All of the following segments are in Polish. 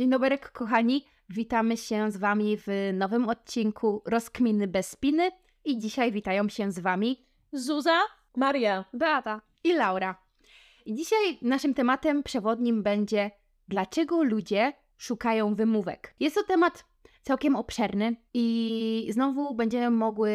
Dzień dobry, kochani. Witamy się z Wami w nowym odcinku Rozkminy bez spiny. I dzisiaj witają się z Wami Zuza, Maria, Beata. i Laura. I dzisiaj naszym tematem przewodnim będzie dlaczego ludzie szukają wymówek. Jest to temat całkiem obszerny i znowu będziemy mogły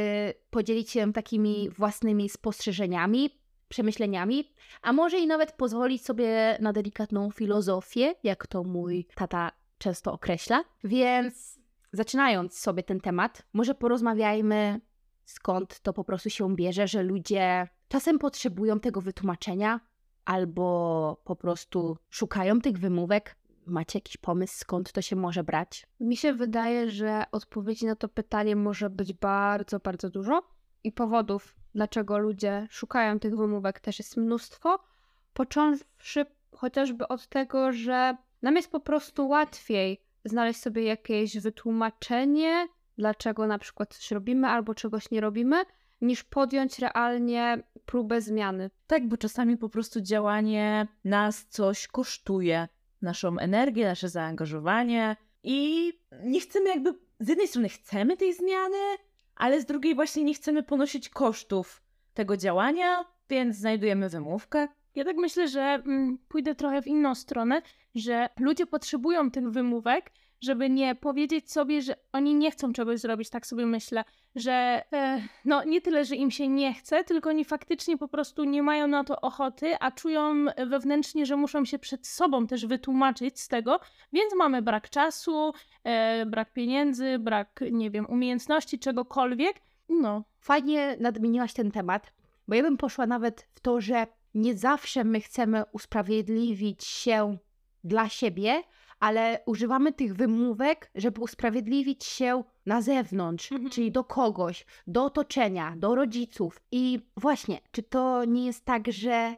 podzielić się takimi własnymi spostrzeżeniami, przemyśleniami, a może i nawet pozwolić sobie na delikatną filozofię, jak to mój tata często określa. Więc zaczynając sobie ten temat, może porozmawiajmy skąd to po prostu się bierze, że ludzie czasem potrzebują tego wytłumaczenia albo po prostu szukają tych wymówek. Macie jakiś pomysł, skąd to się może brać? Mi się wydaje, że odpowiedzi na to pytanie może być bardzo, bardzo dużo i powodów, dlaczego ludzie szukają tych wymówek też jest mnóstwo, począwszy chociażby od tego, że nam jest po prostu łatwiej znaleźć sobie jakieś wytłumaczenie, dlaczego na przykład coś robimy albo czegoś nie robimy, niż podjąć realnie próbę zmiany. tak, bo czasami po prostu działanie nas coś kosztuje. Naszą energię, nasze zaangażowanie i nie chcemy jakby, z jednej strony chcemy tej zmiany, ale z drugiej właśnie nie chcemy ponosić kosztów tego działania, więc znajdujemy wymówkę. Ja tak myślę, że mm, pójdę trochę w inną stronę, że ludzie potrzebują tych wymówek, żeby nie powiedzieć sobie, że oni nie chcą czegoś zrobić, tak sobie myślę, że e, no nie tyle, że im się nie chce, tylko oni faktycznie po prostu nie mają na to ochoty, a czują wewnętrznie, że muszą się przed sobą też wytłumaczyć z tego, więc mamy brak czasu, e, brak pieniędzy, brak, nie wiem, umiejętności, czegokolwiek. No, Fajnie nadmieniłaś ten temat, bo ja bym poszła nawet w to, że nie zawsze my chcemy usprawiedliwić się dla siebie, ale używamy tych wymówek, żeby usprawiedliwić się na zewnątrz, Mhm. czyli do kogoś, do otoczenia, do rodziców. I właśnie, czy to nie jest tak, że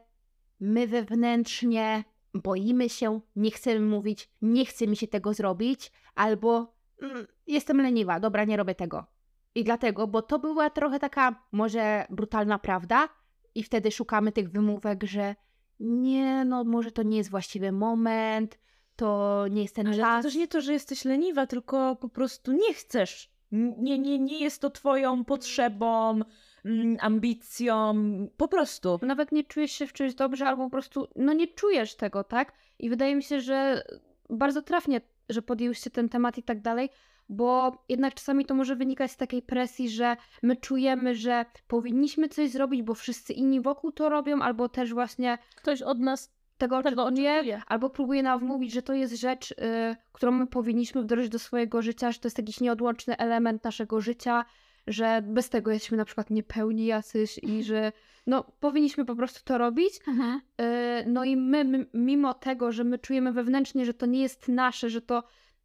my wewnętrznie boimy się, nie chcemy mówić, nie chce mi się tego zrobić, albo mm, jestem leniwa, dobra, nie robię tego. I dlatego, bo to była trochę taka może brutalna prawda, i wtedy szukamy tych wymówek, że nie, no może to nie jest właściwy moment, to nie jest ten Ale to czas. też nie to, że jesteś leniwa, tylko po prostu nie chcesz. Nie, nie, nie jest to twoją potrzebą, mm, ambicją, po prostu. Nawet nie czujesz się w czymś dobrze, albo po prostu no nie czujesz tego, tak? I wydaje mi się, że bardzo trafnie, że podjęłyście ten temat i tak dalej, bo jednak czasami to może wynikać z takiej presji, że my czujemy, że powinniśmy coś zrobić, bo wszyscy inni wokół to robią, albo też właśnie ktoś od nas tego oczekuje, oczekuje. albo próbuje nam wmówić, że to jest rzecz, y, którą my powinniśmy wdrożyć do swojego życia, że to jest jakiś nieodłączny element naszego życia, że bez tego jesteśmy na przykład niepełni jacyś i że no powinniśmy po prostu to robić. Y, No i my, my, mimo tego, że my czujemy wewnętrznie, że to nie jest nasze, że to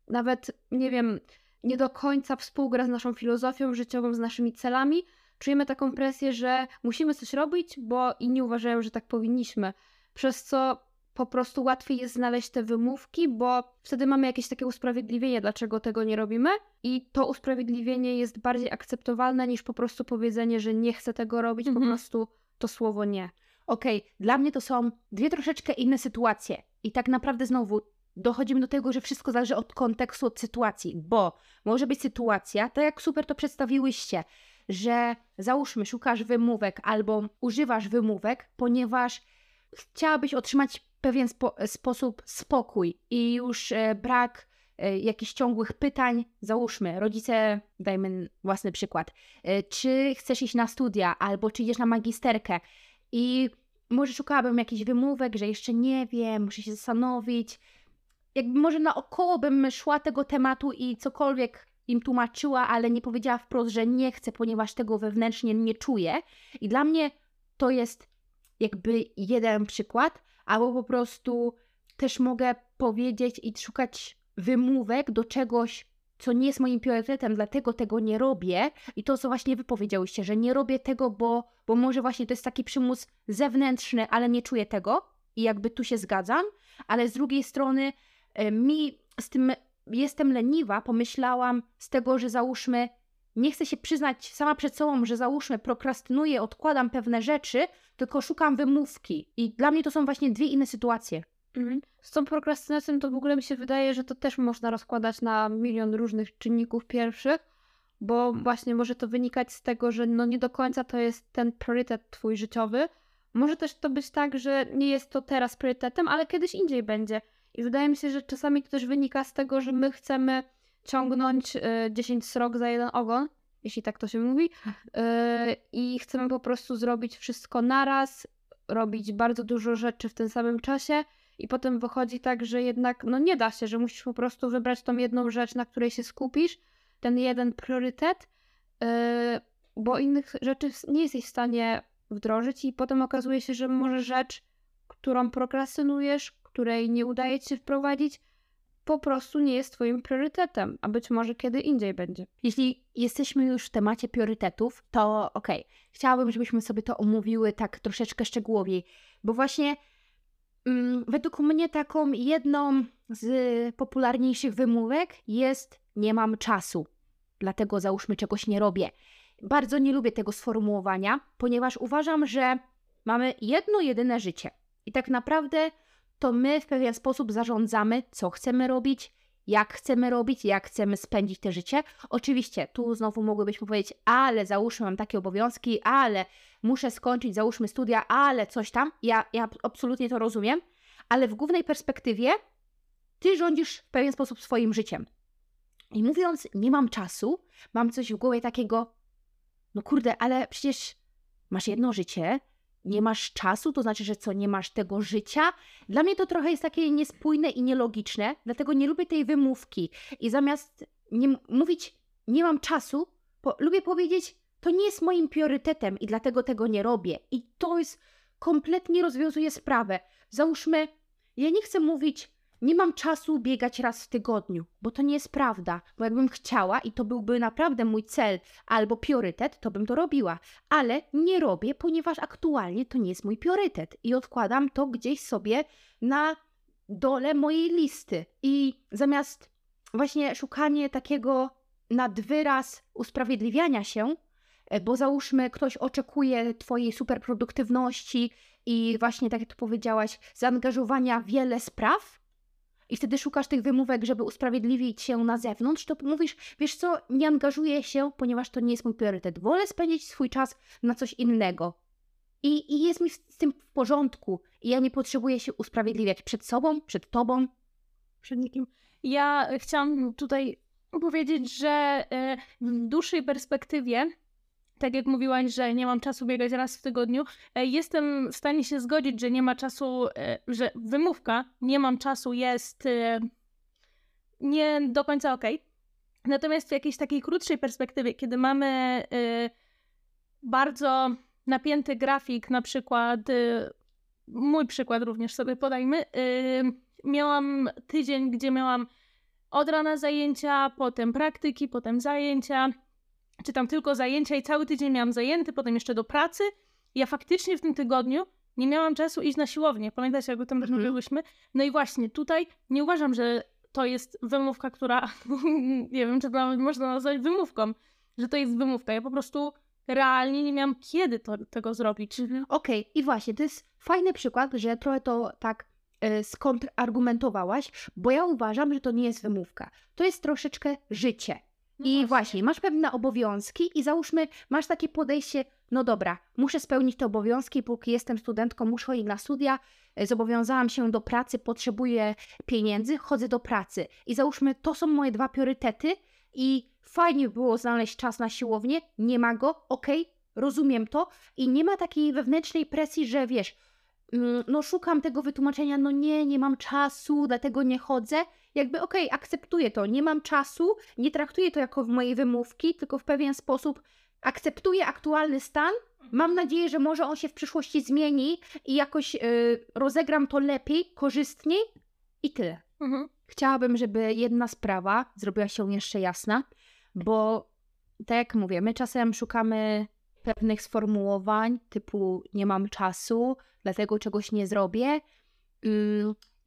nawet, nie wiem, nie do końca współgra z naszą filozofią życiową, z naszymi celami, czujemy taką presję, że musimy coś robić, bo inni uważają, że tak powinniśmy. Przez co po prostu łatwiej jest znaleźć te wymówki, bo wtedy mamy jakieś takie usprawiedliwienie, dlaczego tego nie robimy, i to usprawiedliwienie jest bardziej akceptowalne niż po prostu powiedzenie, że nie chcę tego robić, po Mhm. prostu to słowo nie. Okej, dla mnie to są dwie troszeczkę inne sytuacje. I tak naprawdę znowu dochodzimy do tego, że wszystko zależy od kontekstu, od sytuacji, bo może być sytuacja, tak jak super to przedstawiłyście, że załóżmy, szukasz wymówek albo używasz wymówek, ponieważ chciałabyś otrzymać pewien spo- sposób spokój i już e, brak e, jakichś ciągłych pytań. Załóżmy, rodzice, dajmy własny przykład, e, czy chcesz iść na studia albo czy idziesz na magisterkę i może szukałabym jakichś wymówek, że jeszcze nie wiem, muszę się zastanowić. Jakby może naokoło bym szła tego tematu i cokolwiek im tłumaczyła, ale nie powiedziała wprost, że nie chcę, ponieważ tego wewnętrznie nie czuję. I dla mnie to jest jakby jeden przykład, albo po prostu też mogę powiedzieć i szukać wymówek do czegoś, co nie jest moim priorytetem, dlatego tego nie robię. I to, co właśnie wy powiedziałyście, że nie robię tego, bo, bo może właśnie to jest taki przymus zewnętrzny, ale nie czuję tego. I jakby tu się zgadzam, ale z drugiej strony e, mi z tym jestem leniwa, pomyślałam z tego, że załóżmy, nie chcę się przyznać sama przed sobą, że załóżmy, prokrastynuję, odkładam pewne rzeczy, tylko szukam wymówki. I dla mnie to są właśnie dwie inne sytuacje. Mhm. Z tą prokrastynacją to w ogóle mi się wydaje, że to też można rozkładać na milion różnych czynników pierwszych, bo właśnie może to wynikać z tego, że no nie do końca to jest ten priorytet twój życiowy. Może też to być tak, że nie jest to teraz priorytetem, ale kiedyś indziej będzie. I wydaje mi się, że czasami to też wynika z tego, że my chcemy ciągnąć y, 10 srok za jeden ogon, jeśli tak to się mówi, y, i chcemy po prostu zrobić wszystko naraz, robić bardzo dużo rzeczy w tym samym czasie i potem wychodzi tak, że jednak no nie da się, że musisz po prostu wybrać tą jedną rzecz, na której się skupisz, ten jeden priorytet, yy, bo innych rzeczy nie jesteś w stanie wdrożyć i potem okazuje się, że może rzecz, którą prokrastynujesz, której nie udaje ci się wprowadzić, po prostu nie jest twoim priorytetem, a być może kiedy indziej będzie. Jeśli jesteśmy już w temacie priorytetów, to okej, okay. chciałabym, żebyśmy sobie to omówiły tak troszeczkę szczegółowiej, bo właśnie mm, według mnie taką jedną z popularniejszych wymówek jest nie mam czasu, dlatego załóżmy czegoś nie robię. Bardzo nie lubię tego sformułowania, ponieważ uważam, że mamy jedno jedyne życie i tak naprawdę to my w pewien sposób zarządzamy, co chcemy robić, jak chcemy robić, jak chcemy spędzić te życie. Oczywiście, tu znowu mogłybyśmy powiedzieć, ale załóżmy, mam takie obowiązki, ale muszę skończyć, załóżmy studia, ale coś tam. Ja, ja absolutnie to rozumiem, ale w głównej perspektywie ty rządzisz w pewien sposób swoim życiem. I mówiąc, nie mam czasu, mam coś w głowie takiego, no kurde, ale przecież masz jedno życie, nie masz czasu, to znaczy, że co, nie masz tego życia? Dla mnie to trochę jest takie niespójne i nielogiczne, dlatego nie lubię tej wymówki. I zamiast nie mówić, nie mam czasu, po, lubię powiedzieć, to nie jest moim priorytetem i dlatego tego nie robię. I to jest kompletnie rozwiązuje sprawę. Załóżmy, ja nie chcę mówić, nie mam czasu biegać raz w tygodniu, bo to nie jest prawda. Bo jakbym chciała i to byłby naprawdę mój cel albo priorytet, to bym to robiła. Ale nie robię, ponieważ aktualnie to nie jest mój priorytet i odkładam to gdzieś sobie na dole mojej listy. I zamiast właśnie szukanie takiego nadwyraz usprawiedliwiania się, e, bo załóżmy, ktoś oczekuje Twojej superproduktywności i właśnie, tak jak tu powiedziałaś, zaangażowania wiele spraw, i wtedy szukasz tych wymówek, żeby usprawiedliwić się na zewnątrz, to mówisz, wiesz co, nie angażuję się, ponieważ to nie jest mój priorytet. Wolę spędzić swój czas na coś innego. I, i jest mi z tym w porządku. I ja nie potrzebuję się usprawiedliwiać przed sobą, przed tobą, przed nikim. Ja chciałam tutaj powiedzieć, że e, w dłuższej perspektywie tak jak mówiłaś, że nie mam czasu biegać raz w tygodniu, e, jestem w stanie się zgodzić, że nie ma czasu, e, że wymówka nie mam czasu jest e, nie do końca okej. Okay. Natomiast w jakiejś takiej krótszej perspektywie, kiedy mamy bardzo napięty grafik, na przykład mój przykład również sobie podajmy, miałam tydzień, gdzie miałam od rana zajęcia, potem praktyki, potem zajęcia, czy tam tylko zajęcia i cały tydzień miałam zajęty, potem jeszcze do pracy. Ja faktycznie w tym tygodniu nie miałam czasu iść na siłownię. Pamiętacie, jak o tym rozmawiałyśmy? No i właśnie tutaj nie uważam, że to jest wymówka, która, nie wiem, czy to można nazwać wymówką, że to jest wymówka. Ja po prostu realnie nie miałam kiedy to, tego zrobić. Mhm. Okej, okay. i właśnie, to jest fajny przykład, że trochę to tak y, skontrargumentowałaś, bo ja uważam, że to nie jest wymówka. To jest troszeczkę życie. No I właśnie. właśnie, masz pewne obowiązki i załóżmy, masz takie podejście, no dobra, muszę spełnić te obowiązki, póki jestem studentką, muszę chodzić na studia, e, zobowiązałam się do pracy, potrzebuję pieniędzy, chodzę do pracy. I załóżmy, to są moje dwa priorytety i fajnie było znaleźć czas na siłownię, nie ma go, okej, okay, rozumiem to i nie ma takiej wewnętrznej presji, że wiesz, no szukam tego wytłumaczenia, no nie, nie mam czasu, dlatego nie chodzę jakby okej, okay, akceptuję to, nie mam czasu, nie traktuję to jako w mojej wymówki, tylko w pewien sposób akceptuję aktualny stan. Mam nadzieję, że może on się w przyszłości zmieni i jakoś yy, rozegram to lepiej, korzystniej i tyle. Mhm. Chciałabym, żeby jedna sprawa zrobiła się jeszcze jasna, bo tak jak mówię, my czasem szukamy pewnych sformułowań typu nie mam czasu, dlatego czegoś nie zrobię.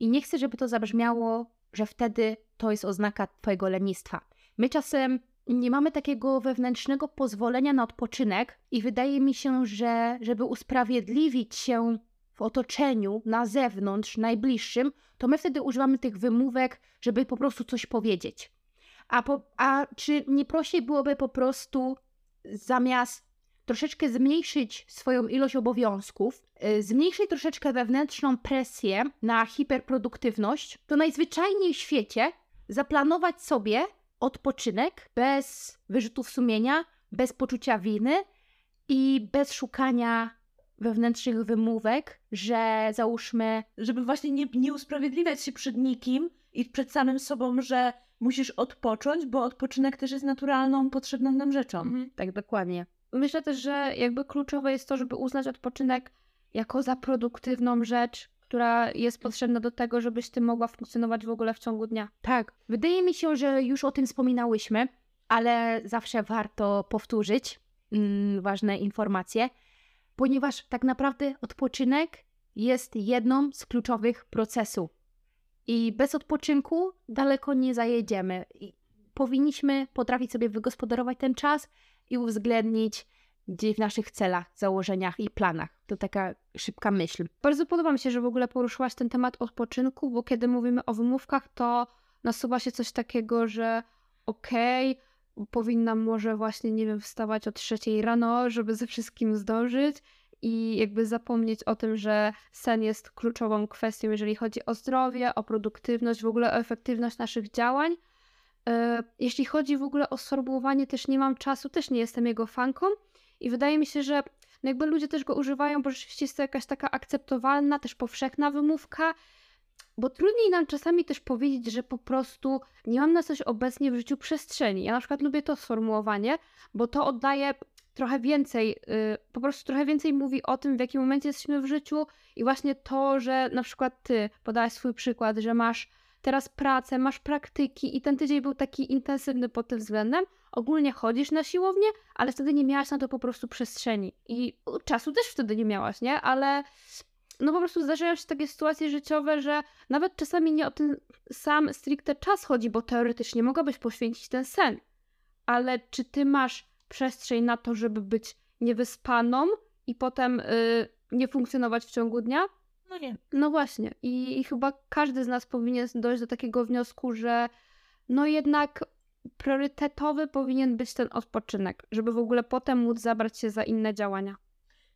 I nie chcę, żeby to zabrzmiało że wtedy to jest oznaka Twojego lenistwa. My czasem nie mamy takiego wewnętrznego pozwolenia na odpoczynek, i wydaje mi się, że żeby usprawiedliwić się w otoczeniu, na zewnątrz, najbliższym, to my wtedy używamy tych wymówek, żeby po prostu coś powiedzieć. A, po, a czy nie prościej byłoby po prostu zamiast troszeczkę zmniejszyć swoją ilość obowiązków, y, zmniejszyć troszeczkę wewnętrzną presję na hiperproduktywność, to najzwyczajniej w świecie zaplanować sobie odpoczynek bez wyrzutów sumienia, bez poczucia winy i bez szukania wewnętrznych wymówek, że załóżmy, Żeby właśnie nie, nie usprawiedliwiać się przed nikim i przed samym sobą, że musisz odpocząć, bo odpoczynek też jest naturalną, potrzebną nam rzeczą. Mhm. tak dokładnie. Myślę też, że jakby kluczowe jest to, żeby uznać odpoczynek jako za produktywną rzecz, która jest potrzebna do tego, żebyś ty mogła funkcjonować w ogóle w ciągu dnia. Tak, wydaje mi się, że już o tym wspominałyśmy, ale zawsze warto powtórzyć mm, ważne informacje, ponieważ tak naprawdę odpoczynek jest jedną z kluczowych procesów. I bez odpoczynku daleko nie zajedziemy. I powinniśmy potrafić sobie wygospodarować ten czas i uwzględnić gdzieś w naszych celach, założeniach i planach. To taka szybka myśl. Bardzo podoba mi się, że w ogóle poruszyłaś ten temat odpoczynku, bo kiedy mówimy o wymówkach, to nasuwa się coś takiego, że okej, powinnam może właśnie, nie wiem, wstawać o trzeciej rano, żeby ze wszystkim zdążyć i jakby zapomnieć o tym, że sen jest kluczową kwestią, jeżeli chodzi o zdrowie, o produktywność, w ogóle o efektywność naszych działań. E, Jeśli chodzi w ogóle o sformułowanie, też nie mam czasu, też nie jestem jego fanką i wydaje mi się, że no jakby ludzie też go używają, bo rzeczywiście jest to jakaś taka akceptowalna, też powszechna wymówka, bo trudniej nam czasami też powiedzieć, że po prostu nie mam na coś obecnie w życiu przestrzeni. Ja na przykład lubię to sformułowanie, bo to oddaje trochę więcej, y, po prostu trochę więcej mówi o tym, w jakim momencie jesteśmy w życiu i właśnie to, że na przykład ty podałaś swój przykład, że masz teraz pracę, masz praktyki i ten tydzień był taki intensywny pod tym względem. Ogólnie chodzisz na siłownię, ale wtedy nie miałaś na to po prostu przestrzeni. I czasu też wtedy nie miałaś, nie? Ale no po prostu zdarzają się takie sytuacje życiowe, że nawet czasami nie o ten sam stricte czas chodzi, bo teoretycznie mogłabyś poświęcić ten sen. Ale czy ty masz przestrzeń na to, żeby być niewyspaną i potem y, nie funkcjonować w ciągu dnia? No nie. No właśnie. I, I chyba każdy z nas powinien dojść do takiego wniosku, że no jednak priorytetowy powinien być ten odpoczynek, żeby w ogóle potem móc zabrać się za inne działania.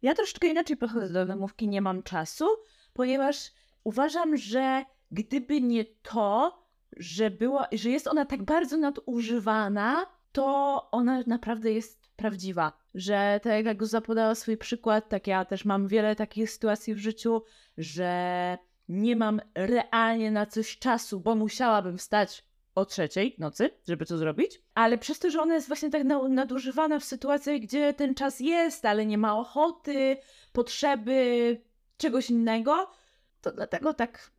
Ja troszeczkę inaczej podchodzę do wymówki nie mam czasu, ponieważ uważam, że gdyby nie to, że, była, że jest ona tak bardzo nadużywana, to ona naprawdę jest prawdziwa. Że tak jak Guza podała swój przykład, tak ja też mam wiele takich sytuacji w życiu, że nie mam realnie na coś czasu, bo musiałabym wstać o trzeciej nocy, żeby to zrobić, ale przez to, że ona jest właśnie tak na- nadużywana w sytuacjach, gdzie ten czas jest, ale nie ma ochoty, potrzeby, czegoś innego, to dlatego tak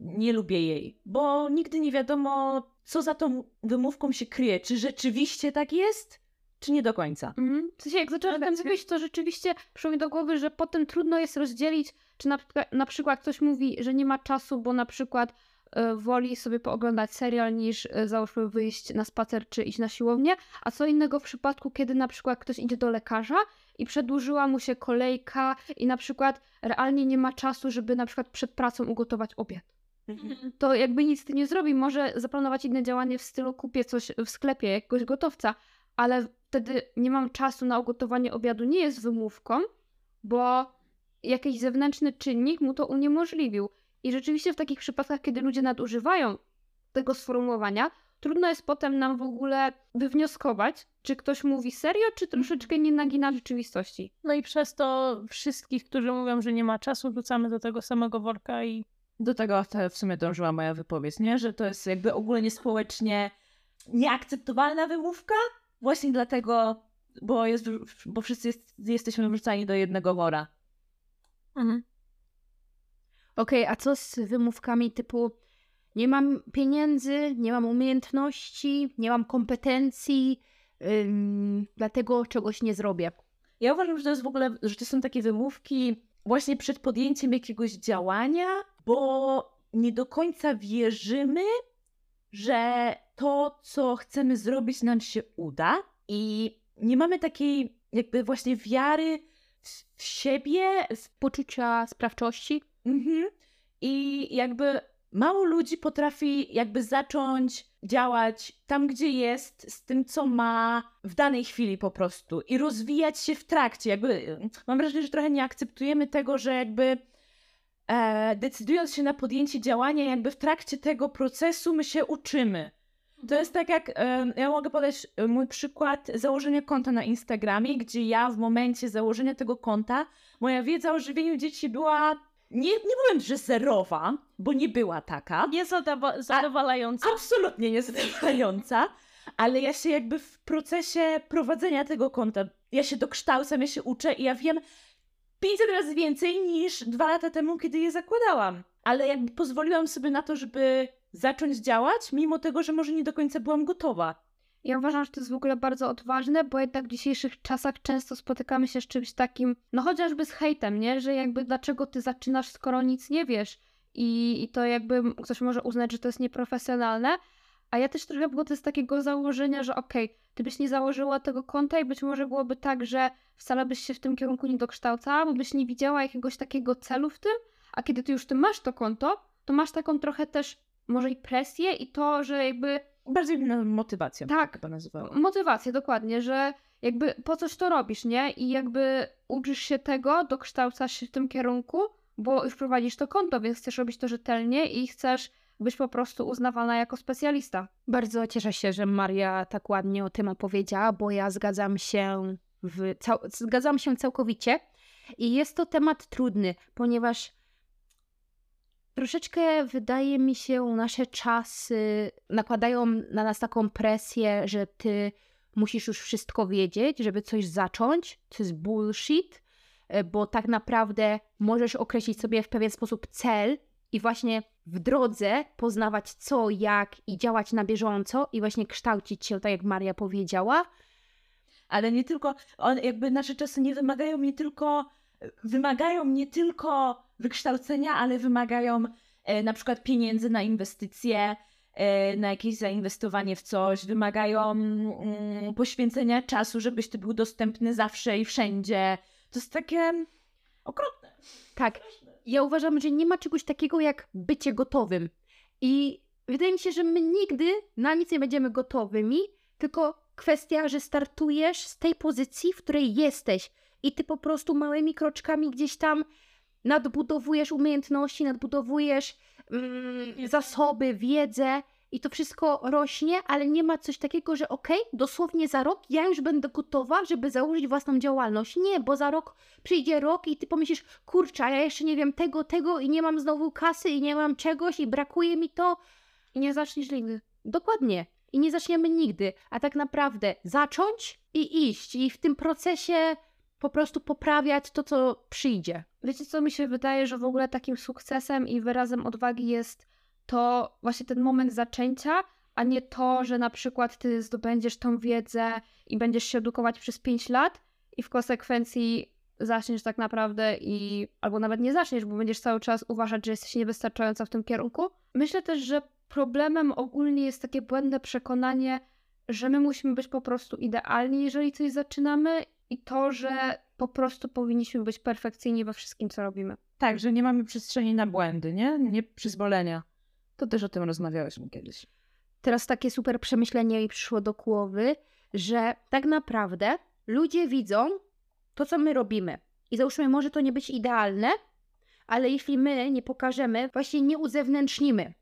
nie lubię jej, bo nigdy nie wiadomo, co za tą wymówką się kryje. Czy rzeczywiście tak jest, czy nie do końca. Mhm. W sensie, jak zaczęłam tam mówić, to rzeczywiście przyszło mi do głowy, że potem trudno jest rozdzielić, czy na, przykład- na przykład ktoś mówi, że nie ma czasu, bo na przykład e, woli sobie pooglądać serial niż e, załóżmy wyjść na spacer czy iść na siłownię, a co innego w przypadku, kiedy na przykład ktoś idzie do lekarza i przedłużyła mu się kolejka i na przykład realnie nie ma czasu, żeby na przykład przed pracą ugotować obiad? To jakby nic ty nie zrobi. Może zaplanować inne działanie w stylu kupię coś w sklepie, jakiegoś gotowca, ale wtedy nie mam czasu na ugotowanie obiadu. Nie jest wymówką, bo jakiś zewnętrzny czynnik mu to uniemożliwił. I rzeczywiście w takich przypadkach, kiedy ludzie nadużywają tego sformułowania, trudno jest potem nam w ogóle wywnioskować, czy ktoś mówi serio, czy troszeczkę nie nagina rzeczywistości. No i przez to wszystkich, którzy mówią, że nie ma czasu, wrzucamy do tego samego worka i Do tego w sumie dążyła moja wypowiedź, nie? Że to jest jakby ogólnie społecznie nieakceptowalna wymówka. Właśnie dlatego, bo, jest, bo wszyscy jest, jesteśmy wrzucani do jednego wora. Okej, a co z wymówkami typu nie mam pieniędzy, nie mam umiejętności, nie mam kompetencji, ym, dlatego czegoś nie zrobię. Ja uważam, że to jest w ogóle, że to są takie wymówki właśnie przed podjęciem jakiegoś działania, bo nie do końca wierzymy, że to, co chcemy zrobić, nam się uda i nie mamy takiej jakby właśnie wiary w siebie, w Poczucia sprawczości. Mhm. I jakby mało ludzi potrafi jakby zacząć działać tam, gdzie jest, z tym, co ma w danej chwili po prostu i rozwijać się w trakcie. Jakby mam wrażenie, że trochę nie akceptujemy tego, że jakby e, decydując się na podjęcie działania, jakby w trakcie tego procesu my się uczymy. To jest tak jak, ja mogę podać e, mój przykład założenia konta na Instagramie, gdzie ja w momencie założenia tego konta, moja wiedza o żywieniu dzieci była, nie, nie powiem, że zerowa, bo nie była taka. Nie zadowalająca. Absolutnie niezadowalająca, ale ja się jakby w procesie prowadzenia tego konta, ja się dokształcam, ja się uczę i ja wiem 500 razy więcej niż dwa lata temu, kiedy je zakładałam. Ale jakby pozwoliłam sobie na to, żeby zacząć działać, mimo tego, że może nie do końca byłam gotowa. Ja uważam, że to jest w ogóle bardzo odważne, bo jednak w dzisiejszych czasach często spotykamy się z czymś takim, no chociażby z hejtem, nie? Że jakby dlaczego ty zaczynasz, skoro nic nie wiesz. I, I to jakby ktoś może uznać, że to jest nieprofesjonalne. A ja też trochę wychodzę z takiego założenia, że okej, ty byś nie założyła tego konta i być może byłoby tak, że wcale byś się w tym kierunku nie dokształcała, bo byś nie widziała jakiegoś takiego celu w tym, a kiedy ty już ty masz to konto, to masz taką trochę też może i presję i to, że jakby Bardziej motywację Tak. to chyba nazywała. motywację, dokładnie, że jakby po coś to robisz, nie? I jakby uczysz się tego, dokształcasz się w tym kierunku, bo już prowadzisz to konto, więc chcesz robić to rzetelnie i chcesz być po prostu uznawana jako specjalista. Bardzo cieszę się, że Maria tak ładnie o tym opowiedziała, bo ja zgadzam się, w cał- zgadzam się całkowicie. I jest to temat trudny, ponieważ troszeczkę wydaje mi się, nasze czasy nakładają na nas taką presję, że ty musisz już wszystko wiedzieć, żeby coś zacząć. To jest bullshit, e, bo tak naprawdę możesz określić sobie w pewien sposób cel i właśnie w drodze poznawać co, jak i działać na bieżąco i właśnie kształcić się, tak jak Maria powiedziała. Ale nie tylko, on, jakby nasze czasy nie wymagają nie tylko, wymagają nie tylko wykształcenia, ale wymagają e, na przykład pieniędzy na inwestycje, e, na jakieś zainwestowanie w coś, wymagają mm, poświęcenia czasu, żebyś ty był dostępny zawsze i wszędzie. To jest takie okropne. Tak, ja uważam, że nie ma czegoś takiego jak bycie gotowym. I wydaje mi się, że my nigdy na nic nie będziemy gotowymi, tylko kwestia, że startujesz z tej pozycji, w której jesteś i ty po prostu małymi kroczkami gdzieś tam nadbudowujesz umiejętności, nadbudowujesz mm, zasoby, wiedzę i to wszystko rośnie, ale nie ma coś takiego, że okej, dosłownie za rok ja już będę gotowa, żeby założyć własną działalność. Nie, bo za rok przyjdzie rok i ty pomyślisz, kurczę, ja jeszcze nie wiem tego, tego i nie mam znowu kasy i nie mam czegoś i brakuje mi to. I nie zaczniesz nigdy. Dokładnie. I nie zaczniemy nigdy, a tak naprawdę zacząć i iść i w tym procesie po prostu poprawiać to, co przyjdzie. Wiecie, co mi się wydaje, że w ogóle takim sukcesem i wyrazem odwagi jest to właśnie ten moment zaczęcia, a nie to, że na przykład ty zdobędziesz tą wiedzę i będziesz się edukować przez 5 lat i w konsekwencji zaczniesz tak naprawdę i albo nawet nie zaczniesz, bo będziesz cały czas uważać, że jesteś niewystarczająca w tym kierunku. Myślę też, że problemem ogólnie jest takie błędne przekonanie, że my musimy być po prostu idealni, jeżeli coś zaczynamy i to, że po prostu powinniśmy być perfekcyjni we wszystkim, co robimy. Tak, że nie mamy przestrzeni na błędy, nie? Nie przyzwolenia. To też o tym rozmawiałyśmy kiedyś. Teraz takie super przemyślenie mi przyszło do głowy, że tak naprawdę ludzie widzą to, co my robimy. I załóżmy, może to nie być idealne, ale jeśli my nie pokażemy, właśnie nie uzewnętrznimy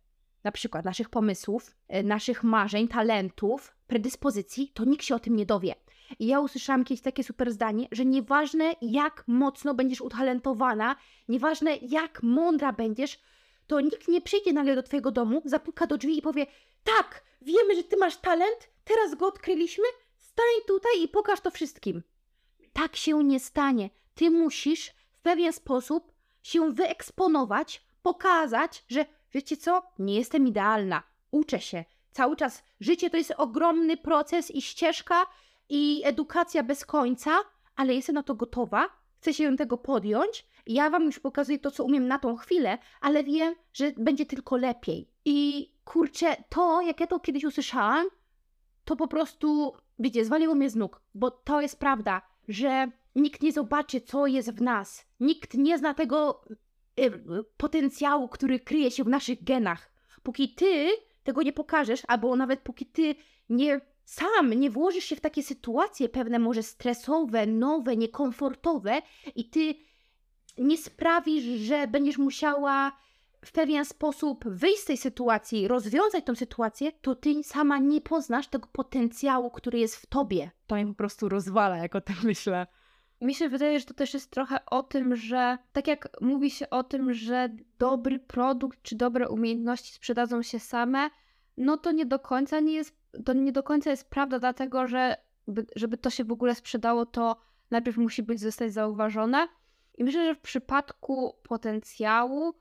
na przykład naszych pomysłów, e, naszych marzeń, talentów, predyspozycji, to nikt się o tym nie dowie. I ja usłyszałam kiedyś takie super zdanie, że nieważne jak mocno będziesz utalentowana, nieważne jak mądra będziesz, to nikt nie przyjdzie nagle do twojego domu, zapuka do drzwi i powie tak, wiemy, że ty masz talent, teraz go odkryliśmy, stań tutaj i pokaż to wszystkim. Tak się nie stanie. Ty musisz w pewien sposób się wyeksponować, pokazać, że wiecie co, nie jestem idealna, uczę się. Cały czas życie to jest ogromny proces i ścieżka i edukacja bez końca, ale jestem na to gotowa, chcę się tego podjąć. Ja wam już pokazuję to, co umiem na tą chwilę, ale wiem, że będzie tylko lepiej. I kurczę, to, jak ja to kiedyś usłyszałam, to po prostu, wiecie, zwaliło mnie z nóg, bo to jest prawda, że nikt nie zobaczy, co jest w nas. Nikt nie zna tego y, potencjału, który kryje się w naszych genach. Póki ty tego nie pokażesz, albo nawet póki ty nie sam nie włożysz się w takie sytuacje, pewne może stresowe, nowe, niekomfortowe, i ty nie sprawisz, że będziesz musiała w pewien sposób wyjść z tej sytuacji, rozwiązać tą sytuację, to ty sama nie poznasz tego potencjału, który jest w tobie. To mnie po prostu rozwala, jak o tym myślę. Mi się wydaje, że to też jest trochę o tym, że tak jak mówi się o tym, że dobry produkt czy dobre umiejętności sprzedadzą się same, no to nie do końca nie jest, to nie do końca jest prawda, dlatego że by, żeby to się w ogóle sprzedało, to najpierw musi być zostać zauważone. I myślę, że w przypadku potencjału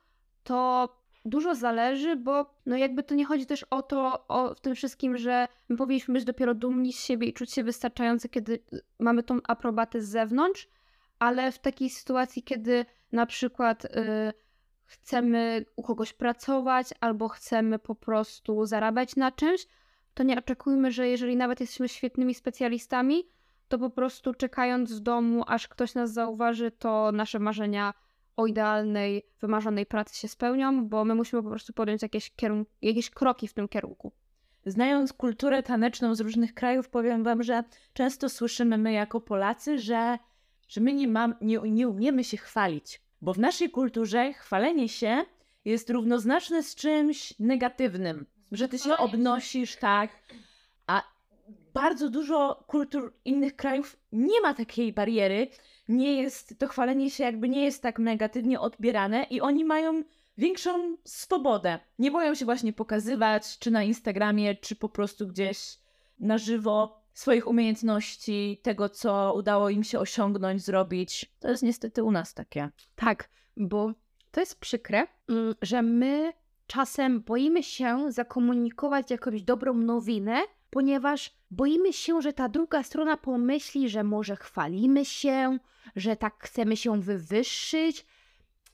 to dużo zależy, bo no jakby to nie chodzi też o to, o, w tym wszystkim, że my powinniśmy być dopiero dumni z siebie i czuć się wystarczający, kiedy mamy tą aprobatę z zewnątrz, ale w takiej sytuacji, kiedy na przykład y, chcemy u kogoś pracować albo chcemy po prostu zarabiać na czymś, to nie oczekujmy, że jeżeli nawet jesteśmy świetnymi specjalistami, to po prostu czekając w domu, aż ktoś nas zauważy, to nasze marzenia o idealnej, wymarzonej pracy się spełnią, bo my musimy po prostu podjąć jakieś, kierun- jakieś kroki w tym kierunku. Znając kulturę taneczną z różnych krajów, powiem Wam, że często słyszymy my jako Polacy, że, że my nie, mam, nie, nie umiemy się chwalić, bo w naszej kulturze chwalenie się jest równoznaczne z czymś negatywnym, że ty się obnosisz, tak, a bardzo dużo kultur innych krajów nie ma takiej bariery, nie jest, to chwalenie się jakby nie jest tak negatywnie odbierane i oni mają większą swobodę. Nie boją się właśnie pokazywać, czy na Instagramie, czy po prostu gdzieś na żywo swoich umiejętności, tego, co udało im się osiągnąć, zrobić. To jest niestety u nas takie. Tak, bo to jest przykre, mm, że my czasem boimy się zakomunikować jakąś dobrą nowinę, ponieważ boimy się, że ta druga strona pomyśli, że może chwalimy się, że tak chcemy się wywyższyć.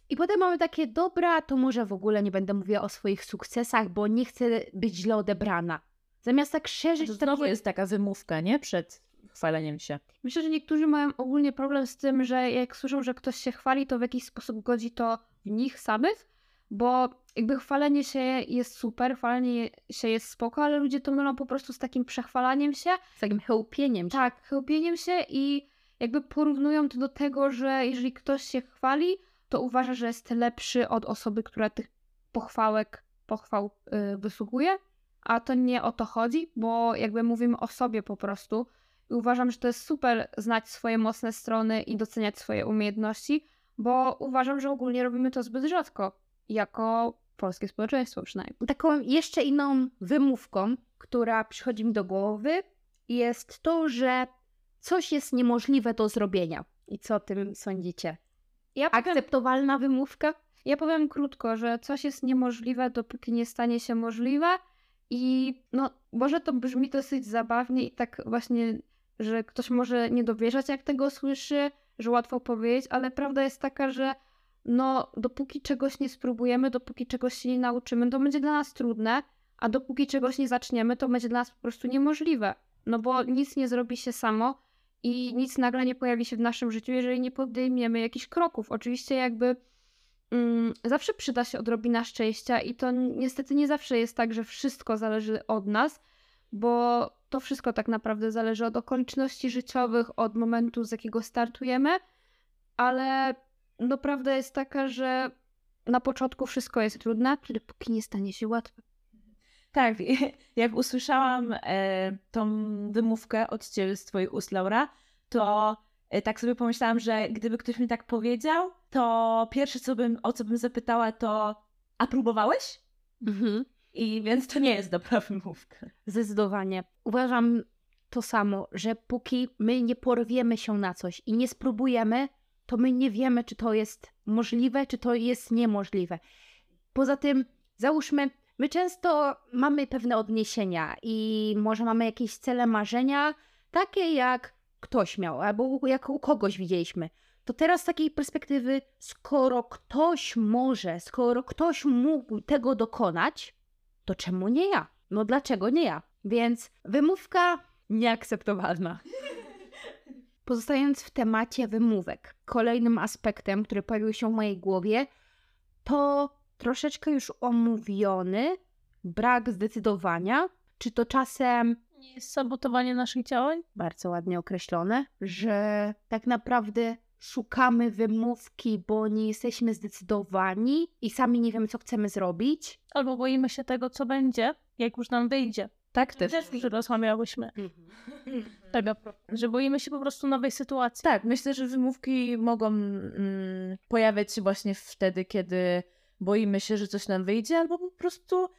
I potem mamy takie, dobra, to może w ogóle nie będę mówiła o swoich sukcesach, bo nie chcę być źle odebrana. Zamiast tak szerzyć... To znowu jest taka wymówka, nie? Przed chwaleniem się. Myślę, że niektórzy mają ogólnie problem z tym, że jak słyszą, że ktoś się chwali, to w jakiś sposób godzi to w nich samych, bo jakby chwalenie się jest super, chwalenie się jest spoko, ale ludzie to mylą po prostu z takim przechwalaniem się. Z takim chełpieniem. Tak, chełpieniem się i jakby porównują to do tego, że jeżeli ktoś się chwali, to uważa, że jest lepszy od osoby, która tych pochwałek, pochwał yy, wysługuje, a to nie o to chodzi, bo jakby mówimy o sobie po prostu i uważam, że to jest super znać swoje mocne strony i doceniać swoje umiejętności, bo uważam, że ogólnie robimy to zbyt rzadko, jako polskie społeczeństwo przynajmniej. Taką jeszcze inną wymówką, która przychodzi mi do głowy, jest to, że coś jest niemożliwe do zrobienia. I co o tym sądzicie? Ja powiem, Akceptowalna wymówka? ja powiem krótko, że coś jest niemożliwe, dopóki nie stanie się możliwe i no, może to brzmi dosyć zabawnie i tak właśnie, że ktoś może nie dowierzać, jak tego słyszy, że łatwo powiedzieć, ale prawda jest taka, że no, dopóki czegoś nie spróbujemy, dopóki czegoś się nie nauczymy, to będzie dla nas trudne, a dopóki czegoś nie zaczniemy, to będzie dla nas po prostu niemożliwe. No bo nic nie zrobi się samo i nic nagle nie pojawi się w naszym życiu, jeżeli nie podejmiemy jakichś kroków. Oczywiście jakby zawsze przyda się odrobina szczęścia i to niestety nie zawsze jest tak, że wszystko zależy od nas, bo to wszystko tak naprawdę zależy od okoliczności życiowych, od momentu, z jakiego startujemy, ale no prawda jest taka, że na początku wszystko jest trudne, dopóki nie stanie się łatwe. Tak, jak usłyszałam e, tą wymówkę od ciebie z twoich ust, Laura, to e, tak sobie pomyślałam, że gdyby ktoś mi tak powiedział, to pierwsze, co bym, o co bym zapytała, to a próbowałeś? Mhm. I więc to nie jest dobra wymówka. Zdecydowanie. Uważam to samo, że póki my nie porwiemy się na coś i nie spróbujemy, to my nie wiemy, czy to jest możliwe, czy to jest niemożliwe. Poza tym, załóżmy, my często mamy pewne odniesienia i może mamy jakieś cele, marzenia, takie jak ktoś miał, albo jak u kogoś widzieliśmy. To teraz z takiej perspektywy, skoro ktoś może, skoro ktoś mógł tego dokonać, to czemu nie ja? No dlaczego nie ja? Więc wymówka nieakceptowalna. Pozostając w temacie wymówek, kolejnym aspektem, który pojawił się w mojej głowie, to troszeczkę już omówiony brak zdecydowania. Czy to czasem Nie jest sabotowanie naszych działań? bardzo ładnie określone, że tak naprawdę szukamy wymówki, bo nie jesteśmy zdecydowani i sami nie wiemy, co chcemy zrobić? Albo boimy się tego, co będzie, jak już nam wyjdzie. Tak też. Też już rozmawiałyśmy tego, że boimy się po prostu nowej sytuacji. Tak, myślę, że wymówki mogą mm, pojawiać się właśnie wtedy, kiedy boimy się, że coś nam wyjdzie, albo po prostu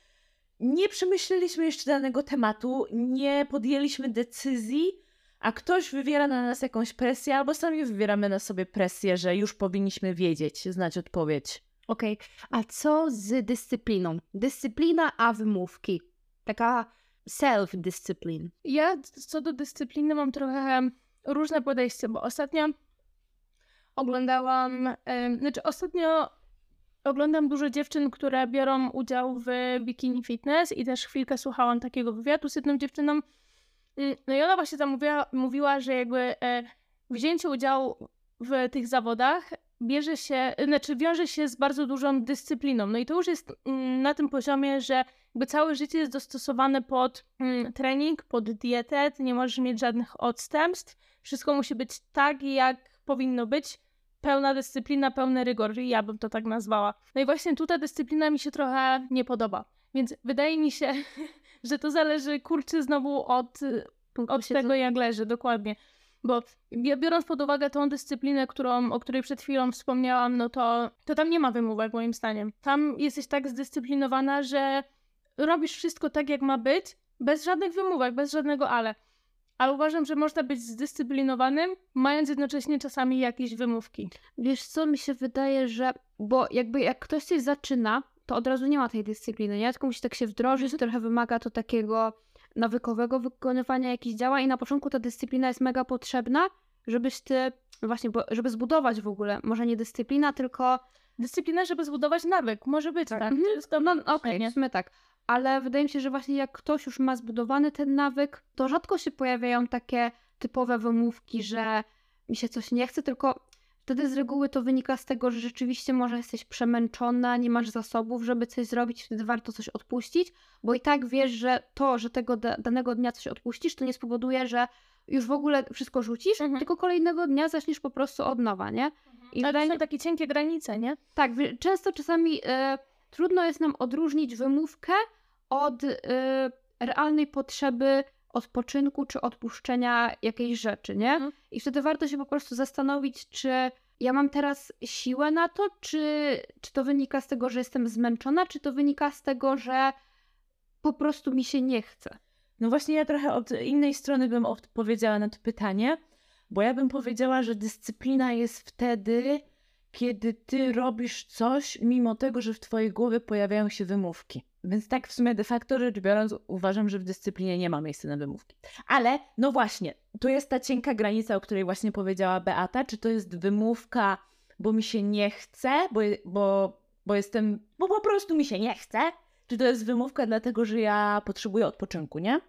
nie przemyśleliśmy jeszcze danego tematu, nie podjęliśmy decyzji, a ktoś wywiera na nas jakąś presję, albo sami wywieramy na sobie presję, że już powinniśmy wiedzieć, znać odpowiedź. Okej, a co z dyscypliną? Dyscyplina, a wymówki. Taka self-discipline. Ja co do dyscypliny mam trochę różne podejście, bo ostatnio oglądałam, em, znaczy ostatnio oglądam dużo dziewczyn, które biorą udział w Bikini Fitness i też chwilkę słuchałam takiego wywiadu z jedną dziewczyną. No i ona właśnie tam mówiła, mówiła że jakby e, wzięcie udziału w tych zawodach bierze się, znaczy wiąże się z bardzo dużą dyscypliną. No i to już jest mm, na tym poziomie, że jakby całe życie jest dostosowane pod mm, trening, pod dietę, ty nie możesz mieć żadnych odstępstw. Wszystko musi być tak, jak powinno być. Pełna dyscyplina, pełny rygor, ja bym to tak nazwała. No i właśnie tu ta dyscyplina mi się trochę nie podoba. Więc wydaje mi się, że to zależy, kurczę, znowu od, od tego, jak leży, dokładnie. Bo biorąc pod uwagę tą dyscyplinę, którą, o której przed chwilą wspomniałam, no to, to tam nie ma wymówek moim zdaniem. Tam jesteś tak zdyscyplinowana, że robisz wszystko tak, jak ma być, bez żadnych wymówek, bez żadnego ale. Ale uważam, że można być zdyscyplinowanym, mając jednocześnie czasami jakieś wymówki. Wiesz co, mi się wydaje, że... Bo jakby jak ktoś coś zaczyna, to od razu nie ma tej dyscypliny, nie? Tylko musi tak się wdrożyć, trochę wymaga to takiego nawykowego wykonywania jakichś działań i na początku ta dyscyplina jest mega potrzebna, żebyś ty... Właśnie, żeby zbudować w ogóle, może nie dyscyplina, tylko Dyscyplina, żeby zbudować nawyk. Może być tak. Mhm. To No, okej, w sumie tak. Ale wydaje mi się, że właśnie jak ktoś już ma zbudowany ten nawyk, to rzadko się pojawiają takie typowe wymówki, że mi się coś nie chce, tylko wtedy z reguły to wynika z tego, że rzeczywiście może jesteś przemęczona, nie masz zasobów, żeby coś zrobić, wtedy warto coś odpuścić, bo i tak wiesz, że to, że tego da- danego dnia coś odpuścisz, to nie spowoduje, że już w ogóle wszystko rzucisz, Mhm. tylko kolejnego dnia zaczniesz po prostu od nowa, nie? I Ale to są takie cienkie granice, nie? tak, często czasami e, trudno jest nam odróżnić wymówkę od e, realnej potrzeby odpoczynku czy odpuszczenia jakiejś rzeczy, nie? Mhm. I wtedy warto się po prostu zastanowić, czy ja mam teraz siłę na to, czy, czy to wynika z tego, że jestem zmęczona, czy to wynika z tego, że po prostu mi się nie chce. No właśnie ja trochę od innej strony bym odpowiedziała na to pytanie, bo ja bym powiedziała, że dyscyplina jest wtedy, kiedy ty robisz coś, mimo tego, że w twojej głowie pojawiają się wymówki. Więc tak w sumie de facto rzecz biorąc, uważam, że w dyscyplinie nie ma miejsca na wymówki. Ale no właśnie, tu jest ta cienka granica, o której właśnie powiedziała Beata, czy to jest wymówka, bo mi się nie chce, bo, bo, bo jestem, bo po prostu mi się nie chce, czy to jest wymówka dlatego, że ja potrzebuję odpoczynku, nie?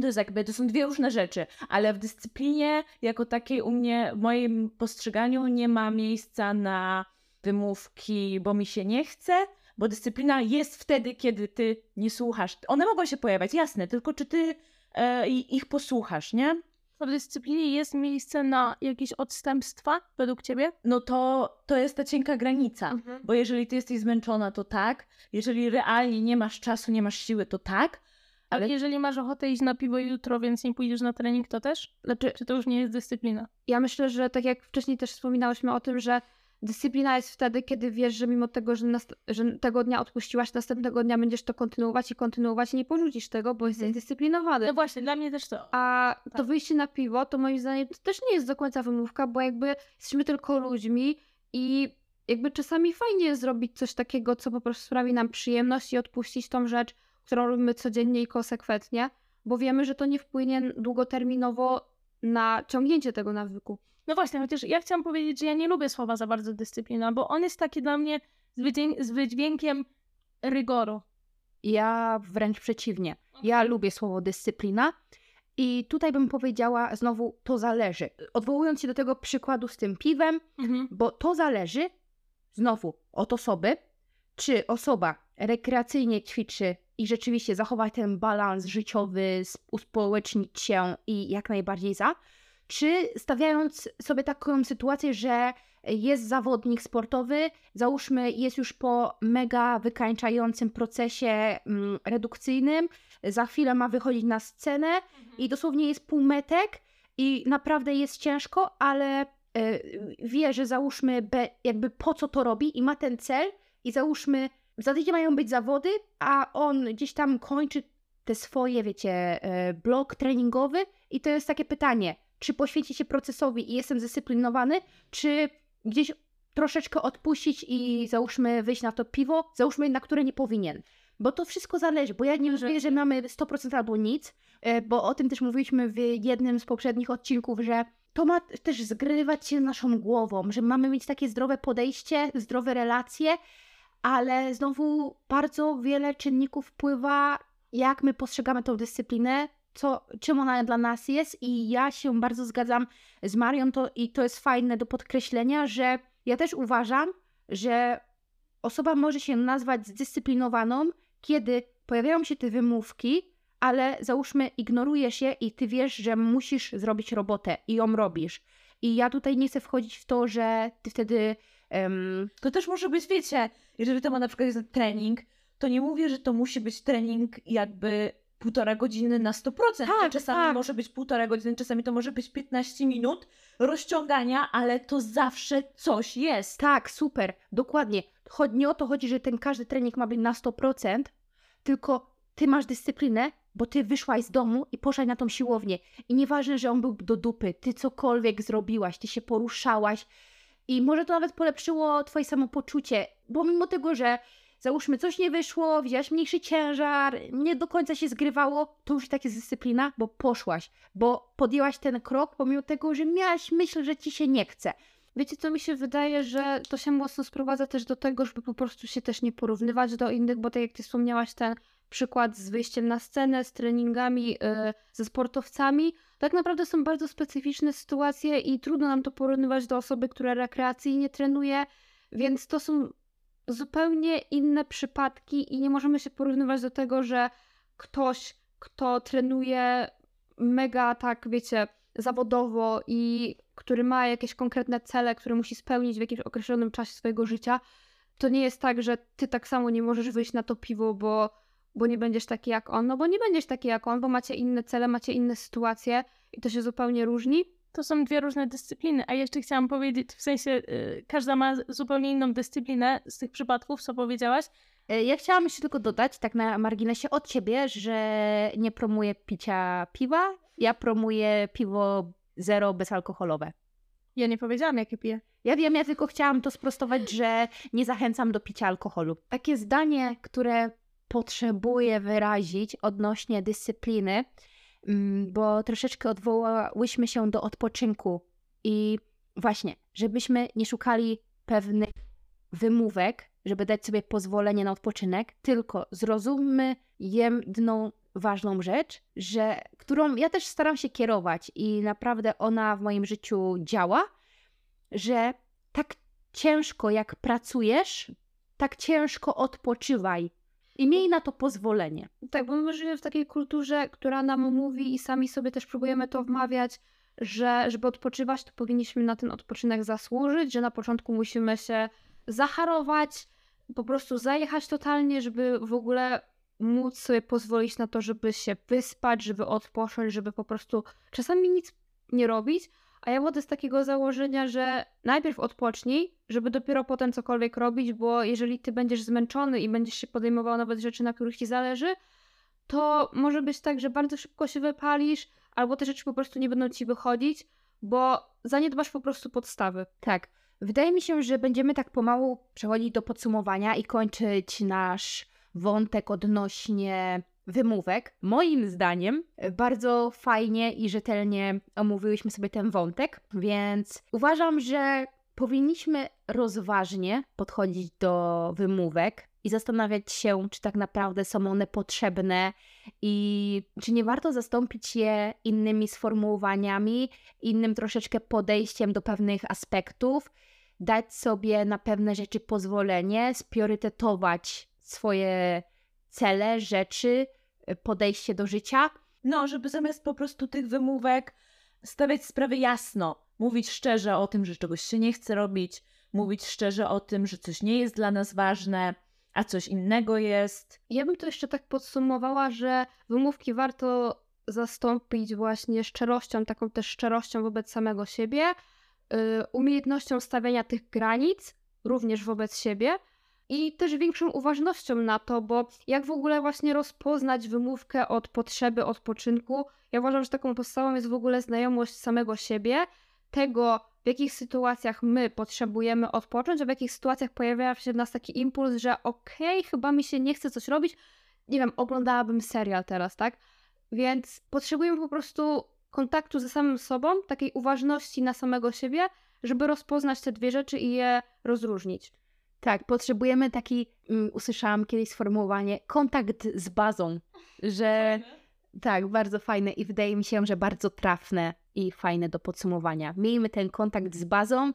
To jest jakby, to są dwie różne rzeczy, ale w dyscyplinie jako takiej u mnie, w moim postrzeganiu nie ma miejsca na wymówki, bo mi się nie chce, bo dyscyplina jest wtedy, kiedy ty nie słuchasz. One mogą się pojawiać, jasne, tylko czy ty e, ich posłuchasz, nie? W dyscyplinie jest miejsce na jakieś odstępstwa według ciebie? No to, to jest ta cienka granica. Mhm. Bo jeżeli ty jesteś zmęczona, to tak. Jeżeli realnie nie masz czasu, nie masz siły, to tak. Ale Ale jeżeli masz ochotę iść na piwo jutro, więc nie pójdziesz na trening, to też? Znaczy, Czy to już nie jest dyscyplina? ja myślę, że tak jak wcześniej też wspominałyśmy o tym, że dyscyplina jest wtedy, kiedy wiesz, że mimo tego, że, że tego dnia odpuściłaś, następnego dnia będziesz to kontynuować i kontynuować i nie porzucisz tego, bo jesteś zdyscyplinowany. No właśnie, dla mnie też to. A to Tak. wyjście na piwo, to moim zdaniem to też nie jest do końca wymówka, bo jakby jesteśmy tylko ludźmi i jakby czasami fajnie jest zrobić coś takiego, co po prostu sprawi nam przyjemność i odpuścić tą rzecz, którą robimy codziennie i konsekwentnie, bo wiemy, że to nie wpłynie długoterminowo na ciągnięcie tego nawyku. No właśnie, chociaż ja chciałam powiedzieć, że ja nie lubię słowa za bardzo dyscyplina, bo on jest taki dla mnie z, wydźwię- z wydźwiękiem rygoru. Ja wręcz przeciwnie. Ja lubię słowo dyscyplina I tutaj bym powiedziała znowu, to zależy. Odwołując się do tego przykładu z tym piwem, Mhm. bo to zależy znowu od osoby, czy osoba rekreacyjnie ćwiczy i rzeczywiście zachowa ten balans życiowy, uspołecznić się i jak najbardziej za, czy stawiając sobie taką sytuację, że jest zawodnik sportowy, załóżmy jest już po mega wykańczającym procesie mm, redukcyjnym, za chwilę ma wychodzić na scenę i dosłownie jest półmetek i naprawdę jest ciężko, ale e, wie, że załóżmy jakby po co to robi i ma ten cel i załóżmy za tydzień mają być zawody, a on gdzieś tam kończy te swoje, wiecie, e, blok treningowy i to jest takie pytanie, czy poświęcić się procesowi i jestem zdyscyplinowany, czy gdzieś troszeczkę odpuścić i załóżmy wyjść na to piwo, załóżmy na które nie powinien. Bo to wszystko zależy, bo ja nie mówię, że mamy 100% albo nic, e, bo o tym też mówiliśmy w jednym z poprzednich odcinków, że to ma też zgrywać się naszą głową, że mamy mieć takie zdrowe podejście, zdrowe relacje, ale znowu bardzo wiele czynników wpływa, jak my postrzegamy tą dyscyplinę, co, czym ona dla nas jest i ja się bardzo zgadzam z Marią to, i to jest fajne do podkreślenia, że ja też uważam, że osoba może się nazwać zdyscyplinowaną, kiedy pojawiają się te wymówki, ale załóżmy ignorujesz je i ty wiesz, że musisz zrobić robotę i ją robisz. I ja tutaj nie chcę wchodzić w to, że ty wtedy em, To też może być, wiecie, jeżeli to ma na przykład jest trening, to nie mówię, że to musi być trening jakby półtora godziny na 100%. to Tak, czasami tak. może być półtora godziny, czasami to może być 15 minut rozciągania, ale to zawsze coś jest. Tak, super, dokładnie. Nie o to chodzi, że ten każdy trening ma być na 100%, tylko ty masz dyscyplinę, bo ty wyszłaś z domu i poszłaś na tą siłownię. I nieważne, że on był do dupy, ty cokolwiek zrobiłaś, ty się poruszałaś i może to nawet polepszyło twoje samopoczucie, bo mimo tego, że załóżmy coś nie wyszło, wzięłaś mniejszy ciężar, nie do końca się zgrywało, to już tak jest dyscyplina, bo poszłaś, bo podjęłaś ten krok, pomimo tego, że miałaś myśl, że ci się nie chce. Wiecie, co mi się wydaje, że to się mocno sprowadza też do tego, żeby po prostu się też nie porównywać do innych, bo tak jak ty wspomniałaś, ten przykład z wyjściem na scenę, z treningami, y, ze sportowcami, tak naprawdę są bardzo specyficzne sytuacje i trudno nam to porównywać do osoby, która rekreacyjnie trenuje, więc to są zupełnie inne przypadki i nie możemy się porównywać do tego, że ktoś, kto trenuje mega tak, wiecie, zawodowo i który ma jakieś konkretne cele, które musi spełnić w jakimś określonym czasie swojego życia, to nie jest tak, że ty tak samo nie możesz wyjść na to piwo, bo, bo nie będziesz taki jak on, no bo nie będziesz taki jak on, bo macie inne cele, macie inne sytuacje i to się zupełnie różni. To są dwie różne dyscypliny, a jeszcze chciałam powiedzieć, w sensie y, każda ma zupełnie inną dyscyplinę z tych przypadków, co powiedziałaś. E, Ja chciałam jeszcze tylko dodać, tak na marginesie od ciebie, że nie promuję picia piwa. Ja promuję piwo zero bezalkoholowe. Ja nie powiedziałam, jakie piję. Ja wiem, ja tylko chciałam to sprostować, że nie zachęcam do picia alkoholu. Takie zdanie, które potrzebuję wyrazić odnośnie dyscypliny, bo troszeczkę odwołałyśmy się do odpoczynku i właśnie, żebyśmy nie szukali pewnych wymówek, żeby dać sobie pozwolenie na odpoczynek, tylko zrozummy jedną ważną rzecz, że, którą ja też staram się kierować i naprawdę ona w moim życiu działa, że tak ciężko jak pracujesz, tak ciężko odpoczywaj i miej na to pozwolenie. Tak, bo my żyjemy w takiej kulturze, która nam mówi i sami sobie też próbujemy to wmawiać, że żeby odpoczywać, to powinniśmy na ten odpoczynek zasłużyć, że na początku musimy się zaharować, po prostu zajechać totalnie, żeby w ogóle móc sobie pozwolić na to, żeby się wyspać, żeby odpocząć, żeby po prostu czasami nic nie robić. A ja wodę z takiego założenia, że najpierw odpocznij, żeby dopiero potem cokolwiek robić, bo jeżeli ty będziesz zmęczony i będziesz się podejmował nawet rzeczy, na których ci zależy, to może być tak, że bardzo szybko się wypalisz, albo te rzeczy po prostu nie będą ci wychodzić, bo zaniedbasz po prostu podstawy. Tak. Wydaje mi się, że będziemy tak pomału przechodzić do podsumowania i kończyć nasz wątek odnośnie wymówek. Moim zdaniem bardzo fajnie i rzetelnie omówiłyśmy sobie ten wątek, więc uważam, że powinniśmy rozważnie podchodzić do wymówek i zastanawiać się, czy tak naprawdę są one potrzebne i czy nie warto zastąpić je innymi sformułowaniami, innym troszeczkę podejściem do pewnych aspektów, dać sobie na pewne rzeczy pozwolenie, spriorytetować swoje cele, rzeczy, podejście do życia. No, żeby zamiast po prostu tych wymówek stawiać sprawy jasno, mówić szczerze o tym, że czegoś się nie chce robić, mówić szczerze o tym, że coś nie jest dla nas ważne, a coś innego jest. Ja bym to jeszcze tak podsumowała, że wymówki warto zastąpić właśnie szczerością, taką też szczerością wobec samego siebie, yy, umiejętnością stawiania tych granic, również wobec siebie i też większą uważnością na to, bo jak w ogóle właśnie rozpoznać wymówkę od potrzeby odpoczynku? Ja uważam, że taką podstawą jest w ogóle znajomość samego siebie, tego, w jakich sytuacjach my potrzebujemy odpocząć, a w jakich sytuacjach pojawia się w nas taki impuls, że okej, okay, chyba mi się nie chce coś robić, nie wiem, oglądałabym serial teraz, tak? Więc potrzebujemy po prostu kontaktu ze samym sobą, takiej uważności na samego siebie, żeby rozpoznać te dwie rzeczy i je rozróżnić. Tak, potrzebujemy taki, um, usłyszałam kiedyś sformułowanie, kontakt z bazą, że tak, bardzo fajne i wydaje mi się, że bardzo trafne i fajne do podsumowania. Miejmy ten kontakt z bazą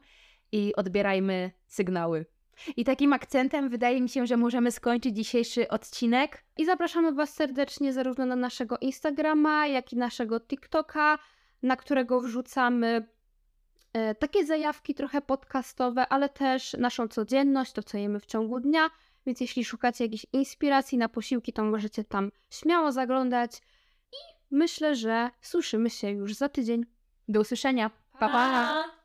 i odbierajmy sygnały. I takim akcentem wydaje mi się, że możemy skończyć dzisiejszy odcinek. I zapraszamy Was serdecznie zarówno na naszego Instagrama, jak i naszego TikToka, na którego wrzucamy takie zajawki trochę podcastowe, ale też naszą codzienność, to co jemy w ciągu dnia. Więc jeśli szukacie jakiejś inspiracji na posiłki, to możecie tam śmiało zaglądać. I myślę, że słyszymy się już za tydzień. Do usłyszenia. pa! pa.